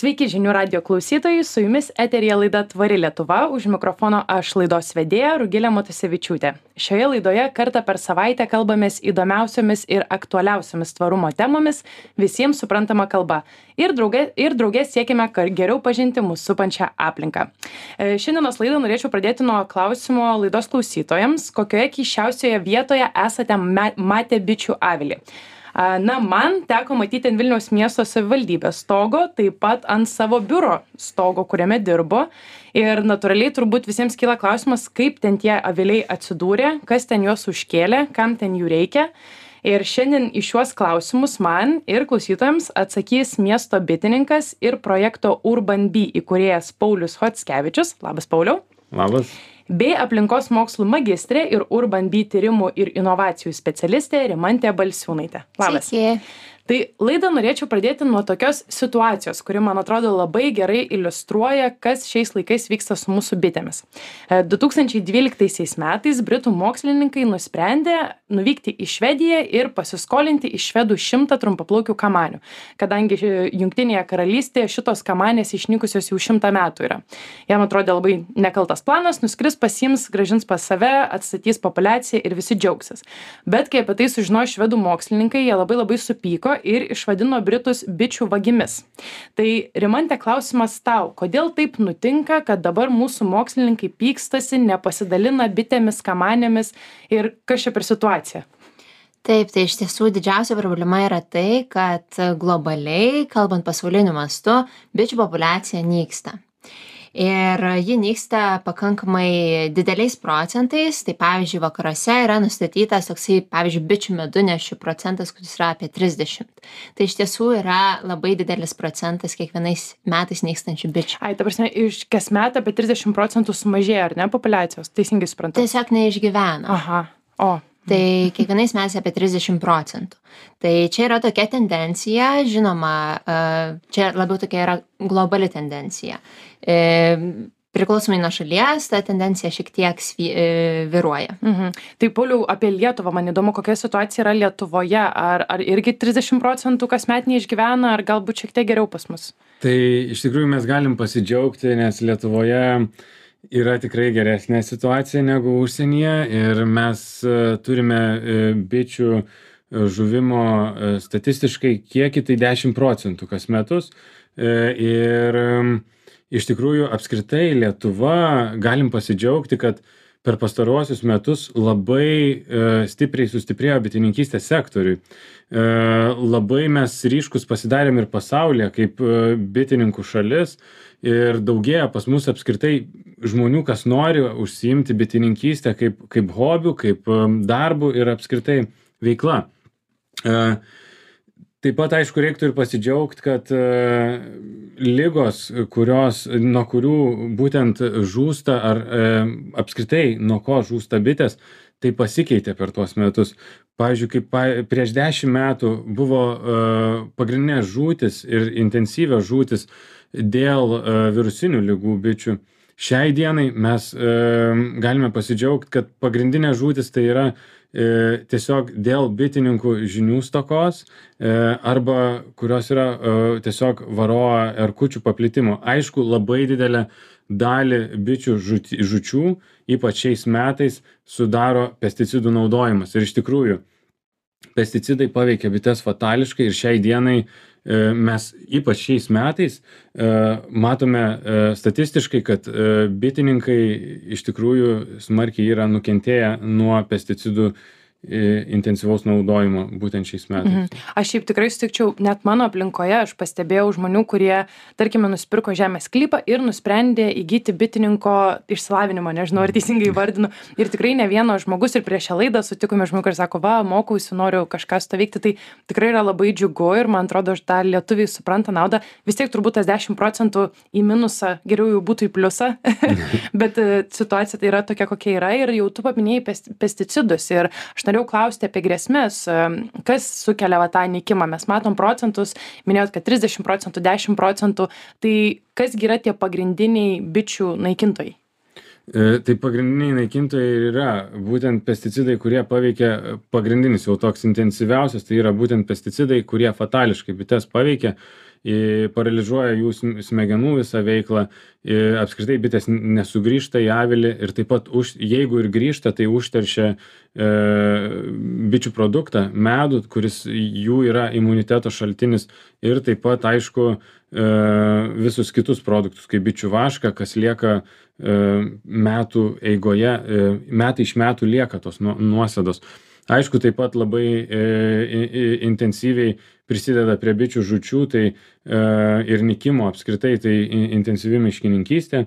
Sveiki žinių radio klausytojai, su jumis eterija laida Tvari Lietuva, už mikrofono aš laidos vedėja Rugilė Matusevičiūtė. Šioje laidoje kartą per savaitę kalbamės įdomiausiomis ir aktualiausiomis tvarumo temomis visiems suprantama kalba ir draugė, ir draugė siekime geriau pažinti mūsų supančią aplinką. E, šiandienos laidą norėčiau pradėti nuo klausimo laidos klausytojams, kokioje keiščiausioje vietoje esate matę bičių avilį na man teko matyti ant vilniaus miesto savivaldybės stogo taip pat ant savo biuro stogo kuriame dirbu. Ir natūraliai turbūt visiems kyla klausimas kaip ten tie aviliai atsidūrė kas ten juos užkėlė kam ten jų reikia. Ir šiandien į šiuos klausimus man ir klausytojams atsakys miesto bitininkas ir projekto urban bee įkūrėjas paulius chockevičius labas pauliau. Labas bei aplinkos mokslų magistrė ir urban bee tyrimų ir inovacijų specialistė rimantė balsiūnaitė. Labas tai laidą norėčiau pradėti nuo tokios situacijos kuri man atrodo labai gerai iliustruoja kas šiais laikais vyksta su mūsų bitėmis. E, du tūkstančiai dvyliktaisiais metais britų mokslininkai nusprendė nuvykti į švediją ir pasiskolinti iš švedų šimtą trumpaplaukių kamanių kadangi jungtinėje karalystėje šitos kamanės išnykusios jau šimtą metų yra. Jam atrodė labai nekaltas planas nuskris pasiims grąžins pas save atstatys populiaciją ir visi džiaugsis. Bet kai apie tai sužinojo švedų mokslininkai jie labai labai supyko ir išvadino britus bičių vagimis. Tai Rimante klausimas tau, kodėl taip nutinka, kad dabar mūsų mokslininkai pykstasi, nepasidalina bitėmis, kamanėmis ir kas čia per situaciją? Taip, tai iš tiesų didžiausia problema yra tai, kad globaliai, kalbant pasauliniu mastu, bičių populiacija nyksta ir ji nyksta pakankamai dideliais procentais. Tai pavyzdžiui vakaruose yra nustatytas toksai pavyzdžiui bičių medunešių procentas kuris yra apie trisdešimt. Tai iš tiesų yra labai didelis procentas kiekvienais metais nykstančių bičių. Ai ta prasme iš kasmet apie trisdešim procentų sumažėja ar ne populiacijos? Teisingai suprantu. Tiesiog neišgyvena. Aha. O tai kiekvienais metais apie trisdešim procentų tai čia yra tokia tendencija žinoma čia labiau tokia yra globali tendencija e, priklausomai nuo šalies ta tendencija šiek tiek svi, e, viruoja. Mhm. Tai Pauliau, apie Lietuvą, man įdomu, kokia situacija yra Lietuvoje. Ar, ar irgi 30 procentų kasmet neišgyvena, ar galbūt šiek tiek geriau pas mus? Tai iš tikrųjų mes galim pasidžiaugti, nes Lietuvoje uh, yra tikrai geresnė situacija negu užsienyje ir mes e, turime e, bičių e, žuvimo statistiškai kiekį tai 10 procentų kas metus. Ir iš tikrųjų apskritai Lietuva galim pasidžiaugti, kad per pastaruosius metus labai stipriai sustiprėjo bitininkystės sektoriui. Labai mes ryškus pasidarėm ir pasaulyje kaip bitininkų šalis. Ir daugėja pas mus apskritai žmonių kas nori užsiimti bitininkyste kaip kaip hobiu kaip um, darbu ir apskritai veikla. E, taip pat aišku reiktų ir pasidžiaugt kad e, ligos kurios nuo kurių būtent žūsta ar e, apskritai nuo ko žūsta bitės tai pasikeitė per tuos metus pavyzdžiui kaip pa prieš dešim metų buvo pagrindinės žūtys ir intensyvios žūtys dėl e, virusinių ligų bičių. Šiai dienai mes e, galime pasidžiaugti, kad pagrindinė žūtis tai yra e, tiesiog dėl bitininkų žinių stokos e, arba kurios yra e, tiesiog varoa ar kučių paplitimo. Aišku, labai didelę dalį bičių žučių, ypač šiais metais, sudaro pesticidų naudojimas. Ir iš tikrųjų, pesticidai paveikia bites fatališkai ir šiai dienai E, mes ypač šiais metais e, matome e, statistiškai, kad bitininkai iš tikrųjų smarkiai yra nukentėję nuo pesticidų intensyvaus naudojimo būtent šiais metais. Mhm. Aš šiaip tikrai sutikčiau, net mano aplinkoje aš pastebėjau žmonių, kurie, tarkime, nusipirko žemės sklypą ir nusprendė įgyti bitininko išsilavinimą, nežinau, ar teisingai vardinu. Ir tikrai ne vieno žmogus ir prieš šią laidą sutikome žmonių, kuris sako, va, mokausi, noriu kažką suveikti. Tai tikrai yra labai džiugu ir man atrodo, aš tą lietuviai supranta naudą. Vis tiek turbūt tas 10 procentų į minusą geriau jau būtų į pliusą, bet e, situacija tai yra tokia, kokia yra ir jau tu paminėjai pesticidus. Ir aš norėjau klausti apie grėsmes kas sukelia va tą nykimą. Mes matom procentus minėjot kad trisdešim procentų dešim procentų. Tai kas gi yra tie pagrindiniai bičių naikintojai? E, Tai pagrindiniai naikintojai yra būtent pesticidai, kurie paveikia pagrindinis jau toks intensyviausias, tai yra būtent pesticidai, kurie fatališkai bites paveikia paralyžiuoja jų smegenų visą veiklą, apskritai bitės nesugrįžta į avilį ir taip pat, už, jeigu ir grįžta, tai užteršia e, bičių produktą, medų, kuris jų yra imuniteto šaltinis ir taip pat, aišku, e, visus kitus produktus, kaip bičių vašką, kas lieka e, metų eigoje, metai iš metų lieka tos nuosėdos. Aišku, taip pat labai intensyviai prisideda prie bičių žučių tai, e, ir nikimo apskritai, tai intensyvi miškininkystė.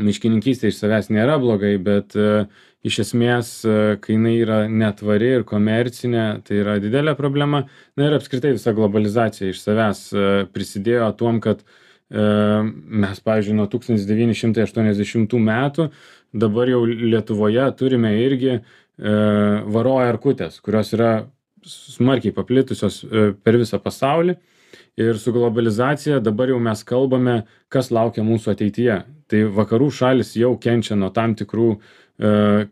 Miškininkystė iš savęs nėra blogai, bet e, iš esmės, e, kai jinai yra netvari ir komercinė, tai yra didelė problema. Na ir apskritai visa globalizacija iš savęs e, prisidėjo tuom, kad e, mes, pavyzdžiui, nuo 1980 metų dabar jau Lietuvoje turime irgi e, varoja arkutės, kurios yra smarkiai paplitusios e, per visą pasaulį. Ir su globalizacija dabar jau mes kalbame, kas laukia mūsų ateityje. Tai vakarų šalis jau kenčia nuo tam tikrų e,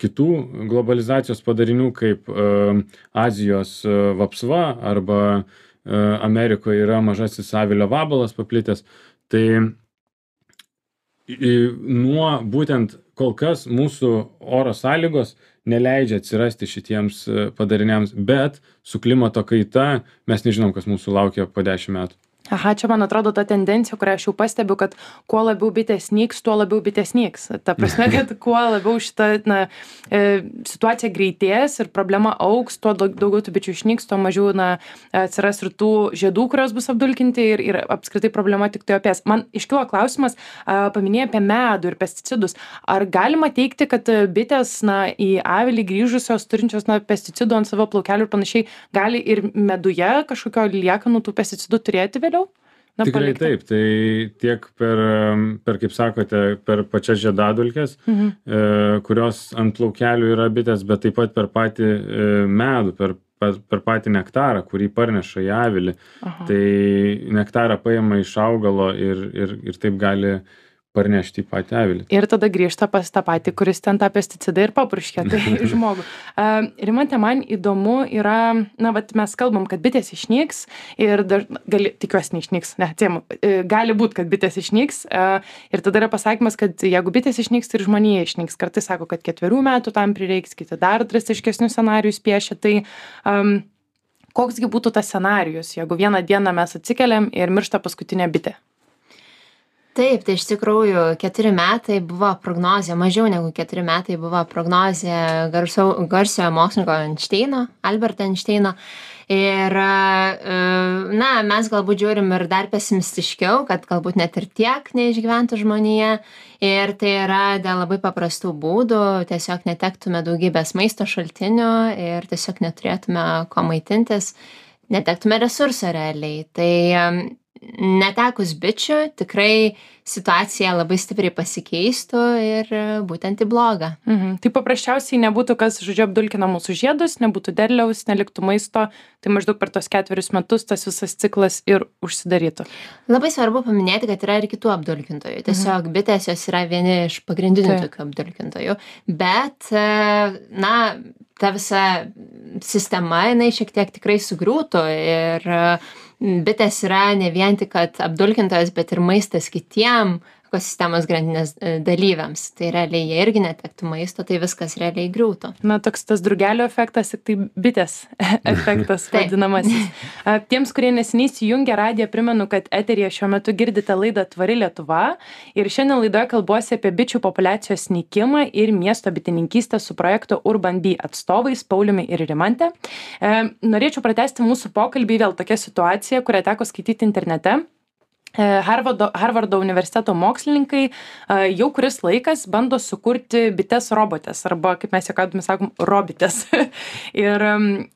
kitų globalizacijos padarinių, kaip e, Azijos e, vapsva arba e, Amerikoje yra mažasis avilio vabalas paplitęs. Tai nuo būtent kol kas mūsų oro sąlygos neleidžia atsirasti šitiems e, padariniams bet su klimato kaita mes nežinom kas mūsų laukia po dešim metų aha čia man atrodo ta tendencija kurią aš jau pastebiu kad kuo labiau bitės nyks tuo labiau bitės nyks ta prasme kad kuo labiau šita na e, situacija greitės ir problema augs tuo daugiau tų bičių išnyks tuo mažiau na atsiras ir tų žiedų kurios bus apdulkinti ir ir apskritai problema tiktai opės man iškilo klausimas a paminėjai apie medų ir pesticidus. Ar galima teigti kad bitės na į avilį grįžusios turinčios na pesticidų ant savo plaukelių ir panašiai gali ir meduje kažkokio liekanų tų pesticidų turėti vėliau Na, Tikrai palikti. taip, tai tiek per, per, kaip sakote, per pačias žiedadulkes, mhm. e, kurios ant plaukelių yra bitės, bet taip pat per patį e, medų, per, per, per patį nektarą, kurį parneša į avilį. Aha. Tai nektarą paima iš augalo ir, ir, ir taip gali parnešti į patį avilį. Ir tada grįžta pas tą patį, kuris ten tą pesticidą ir papurškė, tai žmogų. Rimante, man įdomu yra, na, vat mes kalbam, kad bitės išnyks ir dar, gali, tikiuosi, neišnyks, ne, tiem, uh, gali būti, kad bitės išnyks. Uh, ir tada yra pasakymas, kad jeigu bitės išnyks, tai ir žmonija išnyks. Kartais sako, kad ketverių metų tam prireiks, kiti dar drastiškesnius scenarius piešia. Tai um, koksgi būtų tas scenarius, jeigu vieną dieną mes atsikeliam ir miršta paskutinė bitė? Taip tai iš tikrųjų keturi metai buvo prognozė mažiau negu keturi metai buvo prognozė garsau garsiojo mokslininko einšteino alberto einšteino. Ir e, na mes galbūt žiūrim ir dar pesimistiškiau kad galbūt net ir tiek neišgyventų žmonija. Ir tai yra dėl labai paprastų būdų. Tiesiog netektume daugybės maisto šaltinių ir tiesiog neturėtume ko maitintis. Netektume resursų realiai. Tai netekus bičių tikrai situacija labai stipriai pasikeistų ir būtent į blogą. Mhm. Tai paprasčiausiai nebūtų kas, žodžiu, apdulkina mūsų žiedus, nebūtų derliaus, neliktų maisto, tai maždaug per tos ketverius metus tas visas ciklas ir užsidarytų. Labai svarbu paminėti, kad yra ir kitų apdulkintojų. Tiesiog mhm. bitės jos yra vieni iš pagrindinių tai. tokių apdulkintojų, bet, na, ta visa sistema, jinai šiek tiek tikrai sugriūtų ir uh, bitės yra ne vien tik kad apdulkintojos bet ir maistas kitiem ekosistemos grandinės e, dalyviams. Tai realiai jie irgi netektų maisto tai viskas realiai griūtų. Na toks tas drugelio efektas tai bitės efektas vadinamasis. Tiems kurie neseniai įsijungė radiją primenu kad eteryje šiuo metu girdite laidą tvari lietuva. Ir šiandien laidoje kalbuosi apie bičių populiacijos nykimą ir miesto bitininkystę su projekto urban bee atstovais pauliumi ir rimante. E, norėčiau pratęsti mūsų pokalbį vėl tokia situacija kurią teko skaityti internete Harvardo, Harvardo universiteto mokslininkai e, jau kuris laikas bando sukurti bites robotės arba, kaip mes juokaudami sakom, robitės. ir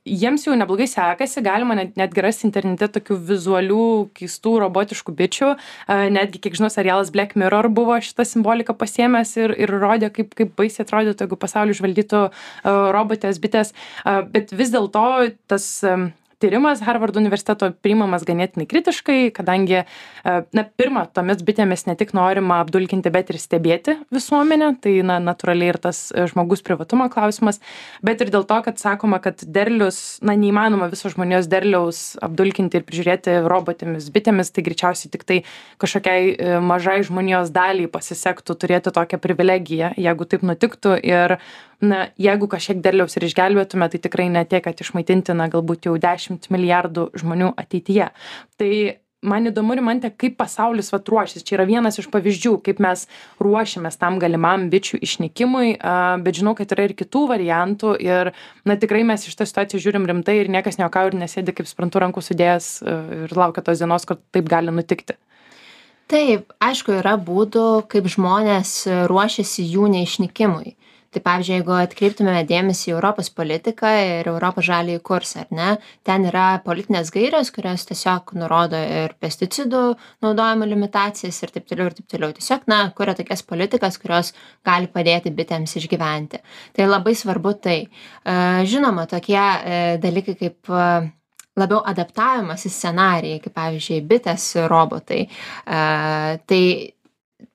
jiems jau neblogai sekasi, galima net, netgi rasti internete tokių vizualių, keistų, robotiškų bičių. E, netgi, kiek žinau, serialas Black Mirror buvo šitą simboliką pasiemęs ir, ir rodė, kaip, kaip baisiai atrodytų, jeigu pasaulį žvaldytų robotės, bitės. Bet vis dėlto tas tyrimas harvardo universiteto priimamas ganėtinai kritiškai kadangi e, na pirma tomis bitėmis ne tik norima apdulkinti bet ir stebėti visuomenę tai na natūraliai ir tas e, žmogaus privatumo klausimas bet ir dėl to kad sakoma kad derlius na neįmanoma viso žmonijos derliaus apdulkinti ir prižiūrėti robotėmis bitėmis tai greičiausiai tiktai kažkokiai e, mažai žmonijos daliai pasisektų turėti tokią privilegiją jeigu taip nutiktų ir na jeigu kažkiek derliaus ir išgelbėtume tai tikrai ne tiek kad išmaitinti na galbūt jau dešimt milijardų žmonių ateityje. Tai man įdomu rimante kaip pasaulis vat ruošias čia yra vienas iš pavyzdžių kaip mes ruošiamės tam galimam bičių išnykimui a bet žinau kad yra ir kitų variantų ir na tikrai mes į šitą situaciją žiūrim rimtai ir niekas nejuokauja ir nesėdi kaip suprantu rankų sudėjęs ir laukia tos dienos kad taip gali nutikti. Taip aišku yra būdų kaip žmonės ruošiasi jų neišnykimui tai pavyzdžiui jeigu atkreiptumėme dėmesį į europos politiką ir europos žaliąjį kursą ar ne ten yra politinės gairės kurios tiesiog nurodo ir pesticidų naudojimo limitacijas ir taip toliau ir taip toliau. Tiesiog na kuria tokias politikas kurios gali padėti bitėms išgyventi. Tai labai svarbu tai. E, žinoma tokie e, dalykai kaip e, labiau adaptavimosi scenarijai kaip pavyzdžiui bitės robotai. Tai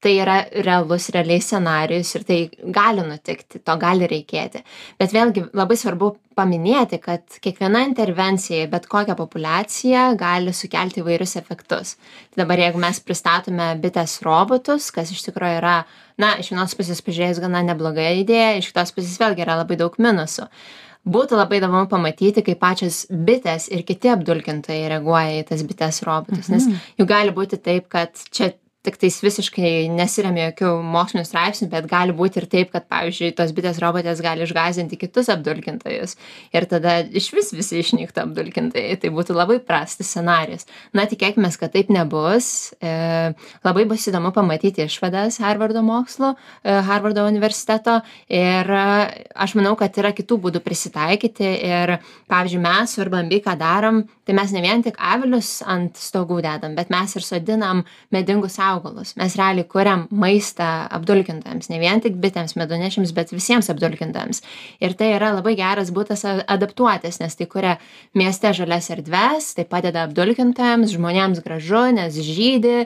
tai yra realus realiai scenarijus ir tai gali nutikti to gali reikėti. Bet vėlgi labai svarbu paminėti kad kiekviena intervencija į bet kokią populiaciją gali sukelti įvairius efektus. Tai dabar jeigu mes pristatome bites robotus kas iš tikro yra na iš vienos pusės pažiūrėjus gana nebloga idėja iš kitos pusės vėlgi yra labai daug minusų. Būtų labai įdomu pamatyti kaip pačios bitės ir kiti apdulkintojai reaguoja į tas bites robotus nes mhm. juk gali būti taip kad čia tiktais visiškai nesiremia jokių mokslinių straipsnių bet gali būti ir taip kad pavyzdžiui tos bitės robotės gali išgąsdinti kitus apdulkintojus ir tada išvis visi išnyktų apdulkintojai. Tai būtų labai prastas scenarijus. Na tikėkimės kad taip nebus. E, labai bus įdomu pamatyti išvadas harvardo mokslo e, harvardo universiteto ir e, aš manau kad yra kitų būdų prisitaikyti ir pavyzdžiui mes su urban bee ką darom tai mes ne vien tik avilius ant stogų dedam bet mes ir sodinam medingus augalus augalus. Mes realiai kuriam maistą apdulkintojams ne vien tik bitėms medunešiams bet visiems apdulkintojams. Ir tai yra labai geras būdas adaptuotis nes tai kuria mieste žalias erdves tai padeda apdulkintojams žmonėms gražu nes žydi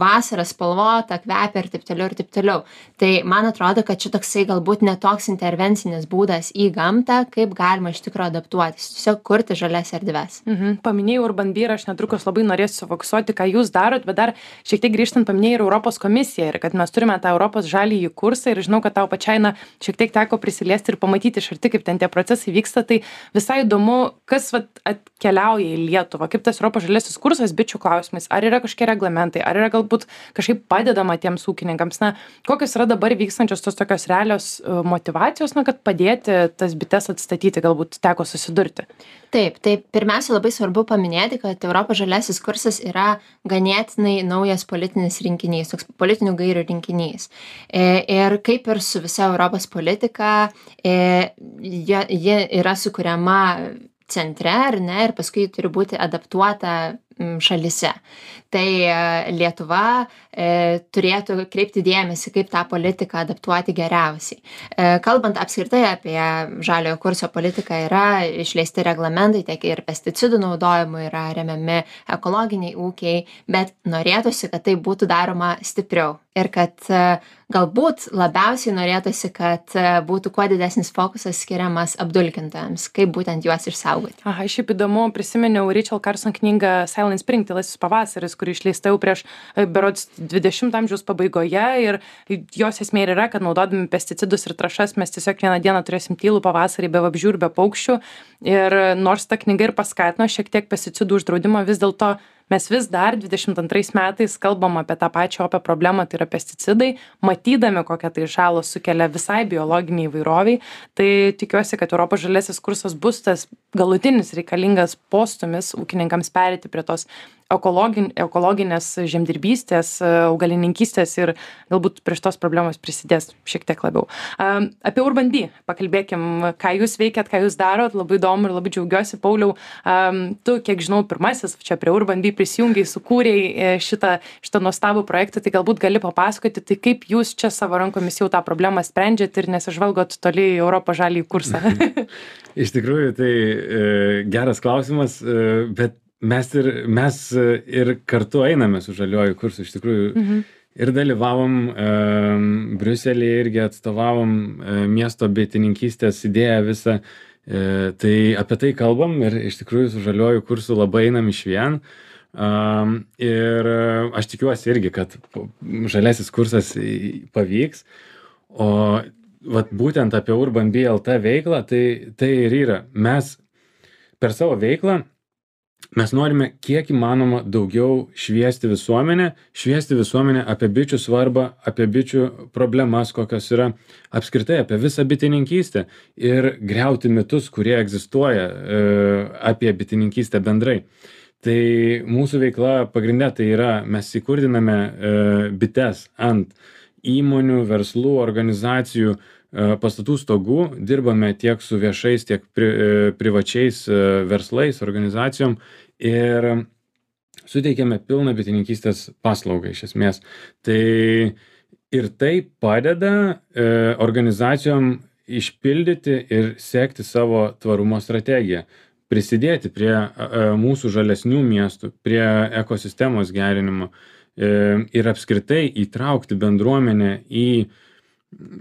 vasara spalvota kvepia ir taip toliau ir taip toliau. Tai man atrodo kad čia toksai galbūt ne toks intervencinis būdas į gamtą kaip galima iš tikro adaptuotis tiesiog kurti žalias erdves. Mhm. paminėjai urban bee ir aš netrukus labai norėsiu sufokusuoti ką jūs darot bet dar šiek tiek grįžtant paminėjai ir europos komisiją ir kad mes turime tą europos žaliąjį kursą ir žinau kad tau pačiai na šiek tiek teko prisiliesti ir pamatyti iš arti kaip ten tie procesai vyksta. Tai visai įdomu kas vat atkeliauja į lietuvą kaip tas europos žaliasis kursas bičių klausimais ar yra kažkokie reglamentai ar yra galbūt kažkaip padedama tiems ūkininkams. Na kokios yra dabar vykstančios tos tokios realios e, motyvacijos na kad padėti tas bites atstatyti galbūt teko susidurti taip tai pirmiausia labai svarbu paminėti kad europos žaliasis kursas yra ganėtinai naujas politinis rinkinys toks politinių gairių rinkinys. E, ir kaip ir su visa europos politika e, ji ji yra sukuriama centre ar ne ir paskui turi būti adaptuota šalyse tai e, lietuva e, turėtų kreipti dėmesį kaip tą politiką adaptuoti geriausiai. E, kalbant apskritai apie žaliojo kurso politiką yra išleisti reglamentai tiek ir pesticidų naudojimui yra remiami ekologiniai ūkiai bet norėtųsi kad tai būtų daroma stipriau. Ir kad galbūt labiausiai norėtųsi kad būtų kuo didesnis fokusas skiriamas apdulkintojams kaip būtent juos išsaugoti. Aha šiaip įdomu prisiminiau reičel karson knygą silent spring tylasis pavasaris kuri išleista jau prieš berods dvidešimto amžiaus pabaigoje ir jos esmė ir yra kad naudodami pesticidus ir trąšas mes tiesiog vieną dieną turėsim tylų pavasarį be vabzdžių ir be paukščių. Ir nors ta knyga ir paskatino šiek tiek pesticidų uždraudimą vis dėlto mes vis dar dvidešimt antrais metais kalbam apie tą pačią opią problemą tai yra pesticidai matydami kokią tai žalą sukelia visai biologinei įvairovei tai tikiuosi kad europos žaliasis kursas bus tas galutinis reikalingas postūmis ūkininkams pereiti prie tos ekologin ekologinės žemdirbystės augalininkystės ir galbūt prie šitos problemos prisidės šiek tiek labiau. Apie urban bee pakalbėkim. Ką jūs veikiat ką jūs darot? Labai įdomu ir labai džiaugiuosi pauliau. Tu kiek žinau pirmasis čia prie urban bee prisijungei sukūrei e, šitą šitą nuostabų projektą. Tai galbūt gali papasakoti tai kaip jūs čia savo rankomis jau tą problemą sprendžiat ir nesižvalgot toli į europos žaliąjį kursą? Iš tikrųjų tai e, geras klausimas e, bet mes ir mes ir kartu einame su žaliuoju kursu iš tikrųjų mhm. ir dalyvavom e, Briuselėje irgi atstovavom e, miesto bitininkystės idėją visą. E, tai apie tai kalbam ir iš tikrųjų su žaliuoju kursu labai einam iš vien. Um, ir aš tikiuosi irgi, kad žalesis kursas pavyks. O vat, būtent apie Urban BLT veiklą, tai, tai ir yra. Mes per savo veiklą mes norime kiek įmanoma daugiau šviesti visuomenę šviesti visuomenę apie bičių svarbą apie bičių problemas kokios yra apskritai apie visą bitininkystę ir griauti mitus kurie egzistuoja e, apie bitininkystę bendrai. Tai mūsų veikla pagrinde tai yra mes įkurdiname e, bites ant įmonių verslų organizacijų pastatų stogų dirbame tiek su viešais, tiek pri, e, privačiais e, verslais, organizacijom ir suteikiame pilną bitininkystės paslaugą iš esmės. Tai ir tai padeda e, organizacijom išpildyti ir sekti savo tvarumo strategiją, prisidėti prie e, mūsų žalesnių miestų, prie ekosistemos gerinimo e, ir apskritai įtraukti bendruomenę į e,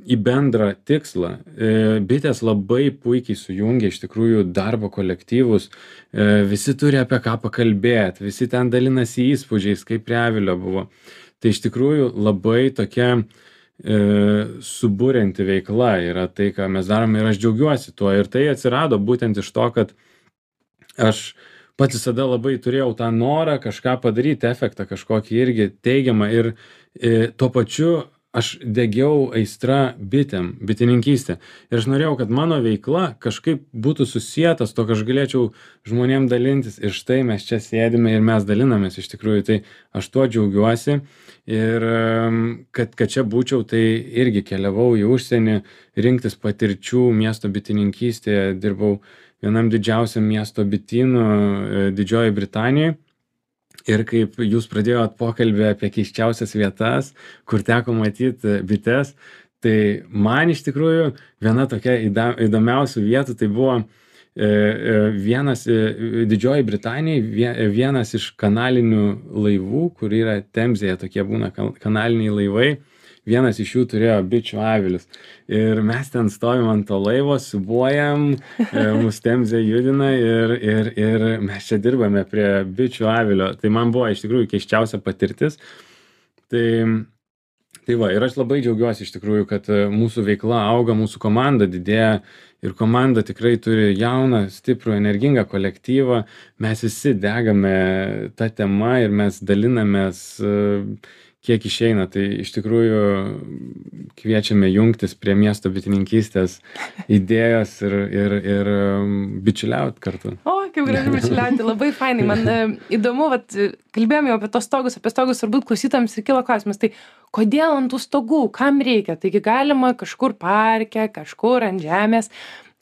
į bendrą tikslą. E, bitės labai puikiai sujungia iš tikrųjų darbo kolektyvus, e, visi turi apie ką pakalbėti, visi ten dalinasi įspūdžiais, kaip prie avilio buvo. Tai iš tikrųjų labai tokia e, subūrinti veikla yra tai, ką mes darome ir aš džiaugiuosi tuo. Ir tai atsirado būtent iš to, kad aš pats visada labai turėjau tą norą kažką padaryti, efektą kažkokį irgi teigiamą ir e, tuo pačiu aš degiau aistra bitėm bitininkyste ir aš norėjau kad mano veikla kažkaip būtų susieta su tuo kad aš galėčiau žmonėm dalintis. Ir štai mes čia sėdime ir mes dalinamės iš tikrųjų. Tai aš tuo džiaugiuosi. Ir kad kad čia būčiau tai irgi keliavau į užsienį rinktis patirčių miesto bitininkystėje. Dirbau vienam didžiausiam miesto bitynų e, didžiojoj britanijoj ir kaip jūs pradėjot pokalbį apie keisčiausias vietas, kur teko matyti bites, tai man iš tikrųjų viena tokia įdomiausių vietų tai buvo e, e, vienas e, Didžioji Britanija, vienas iš kanalinių laivų, kur yra Temzėje tokie būna kanaliniai laivai vienas iš jų turėjo bičių avilius. Ir mes ten stovim ant to laivo, subuojam, e, mus temzė judina ir, ir, ir mes čia dirbame prie bičių avilio. Tai man buvo iš tikrųjų keiščiausia patirtis. Tai, tai va, ir aš labai džiaugiuosi iš tikrųjų, kad e, mūsų veikla auga, mūsų komanda didėja ir komanda tikrai turi jauną, stiprų, energingą kolektyvą. Mes visi degame tą temą ir mes dalinamės uh, kiek išeina. Tai iš tikrųjų kviečiame jungtis prie miesto bitininkystės idėjos ir ir ir um, bičiuliaut kartu. O kaip gražu bičiuliauti labai fainai. Man e, įdomu vat kalbėjom jau apie tuos stogus apie stogus turbūt klausytojams ir kilo klausimas tai kodėl ant tų stogų kam reikia? Taigi galima kažkur parke kažkur ant žemės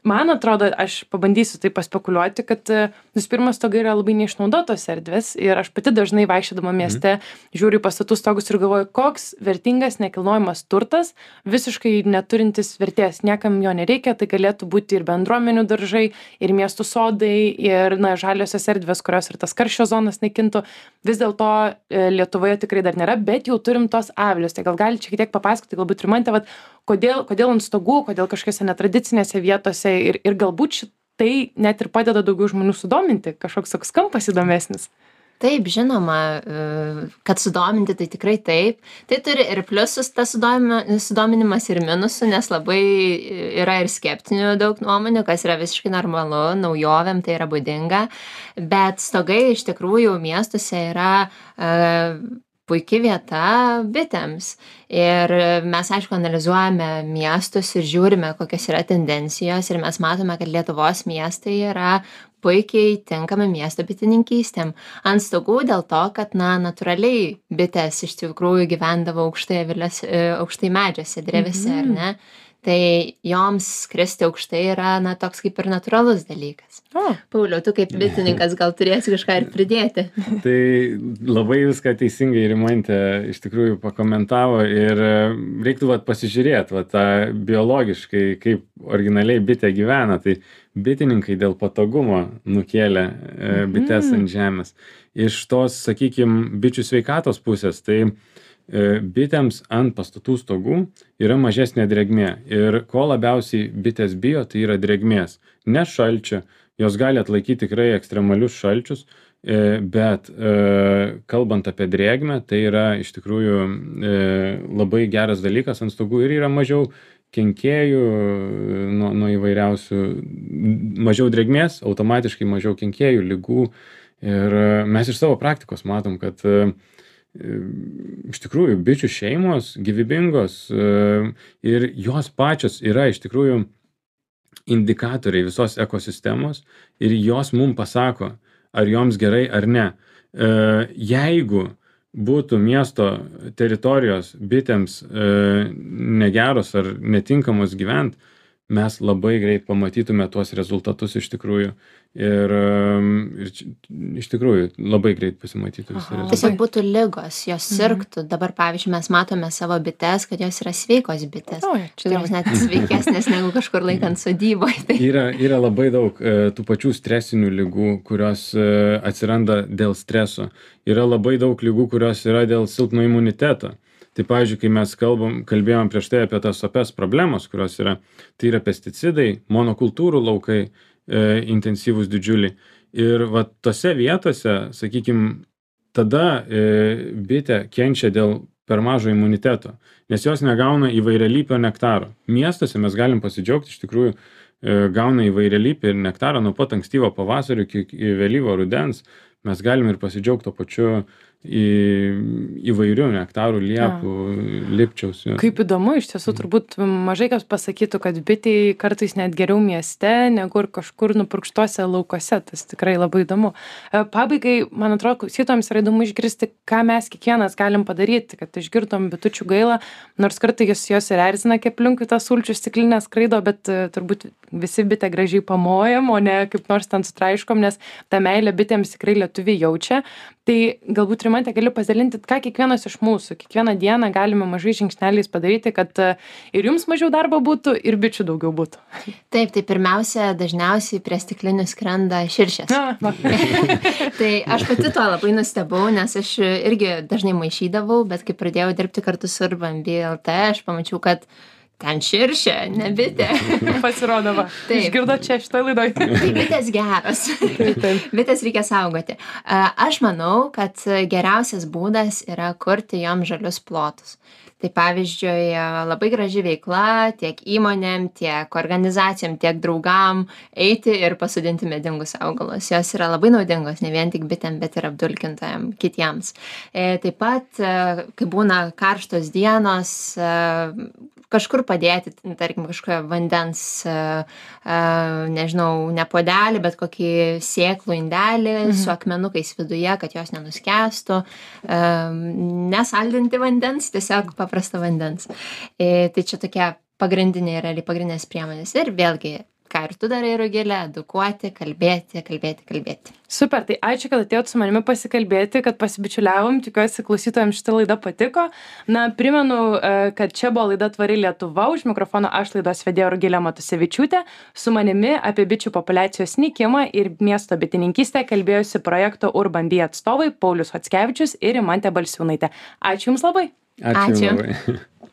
man atrodo aš pabandysiu taip paspekuliuoti kad e, visų pirma stogai yra labai neišnaudotos erdvės ir aš pati dažnai vaikščiodama mhm. mieste žiūriu į pastatų stogus ir galvoju koks vertingas nekilnojamas turtas visiškai neturintis vertės niekam jo nereikia tai galėtų būti ir bendruomenių daržai ir miestų sodai ir na žaliosios erdvės kurios ir tas karščio zonas naikintų vis dėlto e, lietuvoje tikrai dar nėra bet jau turim tos avilius tai gal galit šiek tiek papasakoti galbūt rimante vat kodėl kodėl ant stogų kodėl kažkokiose netradicinėse vietose ir ir galbūt šitai net ir padeda daugiau žmonių sudominti kažkoks toks kampas įdomesnis Taip, žinoma, e, kad sudominti tai tikrai taip. Tai turi ir pliusus tas sudominimas ir minusų, nes labai yra ir skeptinių daug nuomonių, kas yra visiškai normalu, naujovėm tai yra būdinga. Bet stogai iš tikrųjų miestuose yra uh, puiki vieta bitėms. Ir mes aišku analizuojame miestus ir žiūrime kokios yra tendencijos. Ir mes matome kad lietuvos miestai yra puikiai tinkami miesto bitininkystėm. Ant stogų dėl to kad na natūraliai bitės iš tikrųjų gyvendavo aukštai aviliuos e, aukštai medžiuose drevėse ar Mhm. ne tai joms skristi aukštai yra na toks kaip ir natūralus dalykas O, pauliau tu kaip bitininkas gal turėsi kažką ir pridėti Tai labai viską teisingai Rimantė iš tikrųjų pakomentavo ir e, reiktų vat, pasižiūrėti vat, tą biologiškai, kaip originaliai bitė gyvena. Tai bitininkai dėl patogumo nukėlė e, bites ant žemės. Iš tos, sakykime, bičių sveikatos pusės, tai bitėms ant pastatų stogų yra mažesnė drėgmė. Ir ko labiausiai bitės bijo, tai yra drėgmės. Ne šalčio, jos gali atlaikyti tikrai ekstremalius šalčius, e, bet e, kalbant apie drėgmę, tai yra iš tikrųjų e, labai geras dalykas ant stogų ir yra mažiau kenkėjų e, nuo, nuo įvairiausių, mažiau drėgmės, automatiškai mažiau kenkėjų, lygų. Ir e, mes iš savo praktikos matom, kad e, e, iš tikrųjų bičių šeimos gyvybingos ir jos pačios yra iš tikrųjų indikatoriai visos ekosistemos ir jos mum pasako, ar joms gerai ar ne. E, Jeigu būtų miesto teritorijos bitėms e, negeros ar netinkamos gyvent, mes labai greit pamatytume tuos rezultatus iš tikrųjų. Ir, em, ir iš tikrųjų labai greit pasimatytų visi rezultatai. tiesiog būtų ligos jos Mhm. sirgtų dabar pavyzdžiui mes matome savo bites kad jos yra sveikos bitės oi, čia kurios net sveikesnės negu kažkur laikant sodyboj tai Yra, yra labai daug e, tų pačių stresinių lygų, kurios e, atsiranda dėl streso. Yra labai daug lygų, kurios yra dėl silpno imuniteto. Tai pavyzdžiui, kai mes kalbam, kalbėjom prieš tai apie tas opes problemos, kurios yra, tai yra pesticidai, monokultūrų laukai, e, intensyvūs didžiuliai. Ir va tose vietose, sakykime, tada e, bitė kenčia dėl per mažo imuniteto, nes jos negauna įvairialypio nektaro. Miestuose mes galim pasidžiaugti, iš tikrųjų, e, gauna įvairialypį ir nektarą nuo pat ankstyvo pavasario iki vėlyvo rudens. Mes galim ir pasidžiaugti to pačiu į, įvairių nektarų, liepų, lipčiaus. jo. Kaip įdomu, iš tiesų turbūt mažai kas pasakytų, kad bitėjai kartais net geriau mieste negu kažkur nupurkštuose laukose. Tas tikrai labai įdomu. E, Pabaigai, man atrodo, klausytojams yra įdomu išgirsti, ką mes kiekvienas galim padaryti, kad išgirdom bitučių gailą, nors kartais jos ir erzina, kaip aplinkui tas sulčių stiklinė skraido, bet e, turbūt visi bitę gražiai pamojam, o ne kaip nors ten sutraiškom, nes tą meilę bitėms tikrai lietuviai jaučia. Tai galbūt rimantė gali pasidalinti, ką kiekvienas iš mūsų, kiekvieną dieną galime mažai žingsneliais padaryti, kad e, ir jums mažiau darbo būtų, ir bičių daugiau būtų. taip tai pirmiausia dažniausiai prie stiklinių skrenda širšės Na, va. tai aš pati to labai nustebau nes aš irgi dažnai maišydavau bet kai pradėjau dirbti kartu su urban bee lt aš pamačiau kad ten širšė ne bitė Pasirodo, va. Taip. Išgirdo čia šitoje laidoje. tai bitės geros Taip, taip. bitės reikia saugoti A, aš manau kad geriausias būdas yra kurti jom žalius plotus tai pavyzdžiui labai graži veikla tiek įmonėm tiek organizacijom tiek draugam eiti ir pasodinti medingus augalus jos yra labai naudingos ne vien tik bitėm bet ir apdulkintojam kitiems e, taip pat kai būna karštos dienos kažkur padėti tarkim kažkokio vandens e, e, nežinau ne puodelį bet kokį sėklų indelį su akmenukais viduje kad jos nenuskęstų. E, nesaldinti vandens tiesiog paprasto vandens. Tai čia tokia pagrindinė realiai pagrindinės priemonės. Ir vėlgi ką ir tu darai rugile edukuoti kalbėti kalbėti kalbėti Super, tai ačiū, kad atėjot su manimi pasikalbėti, kad pasibičiuliavom, tikiuosi klausytojams šitą laidą patiko. Na, primenu, e, kad čia buvo laida Tvari Lietuva, už mikrofono aš laidos vedėja Rugilė Matusevičiūtė, su manimi apie bičių populacijos nykimą ir miesto bitininkystę kalbėjosi projekto Urban Bee atstovai Paulius Hotskevičius ir Imantė Balsiūnaitė. Ačiū Jums labai. Ačiū. Ačiū. Labai.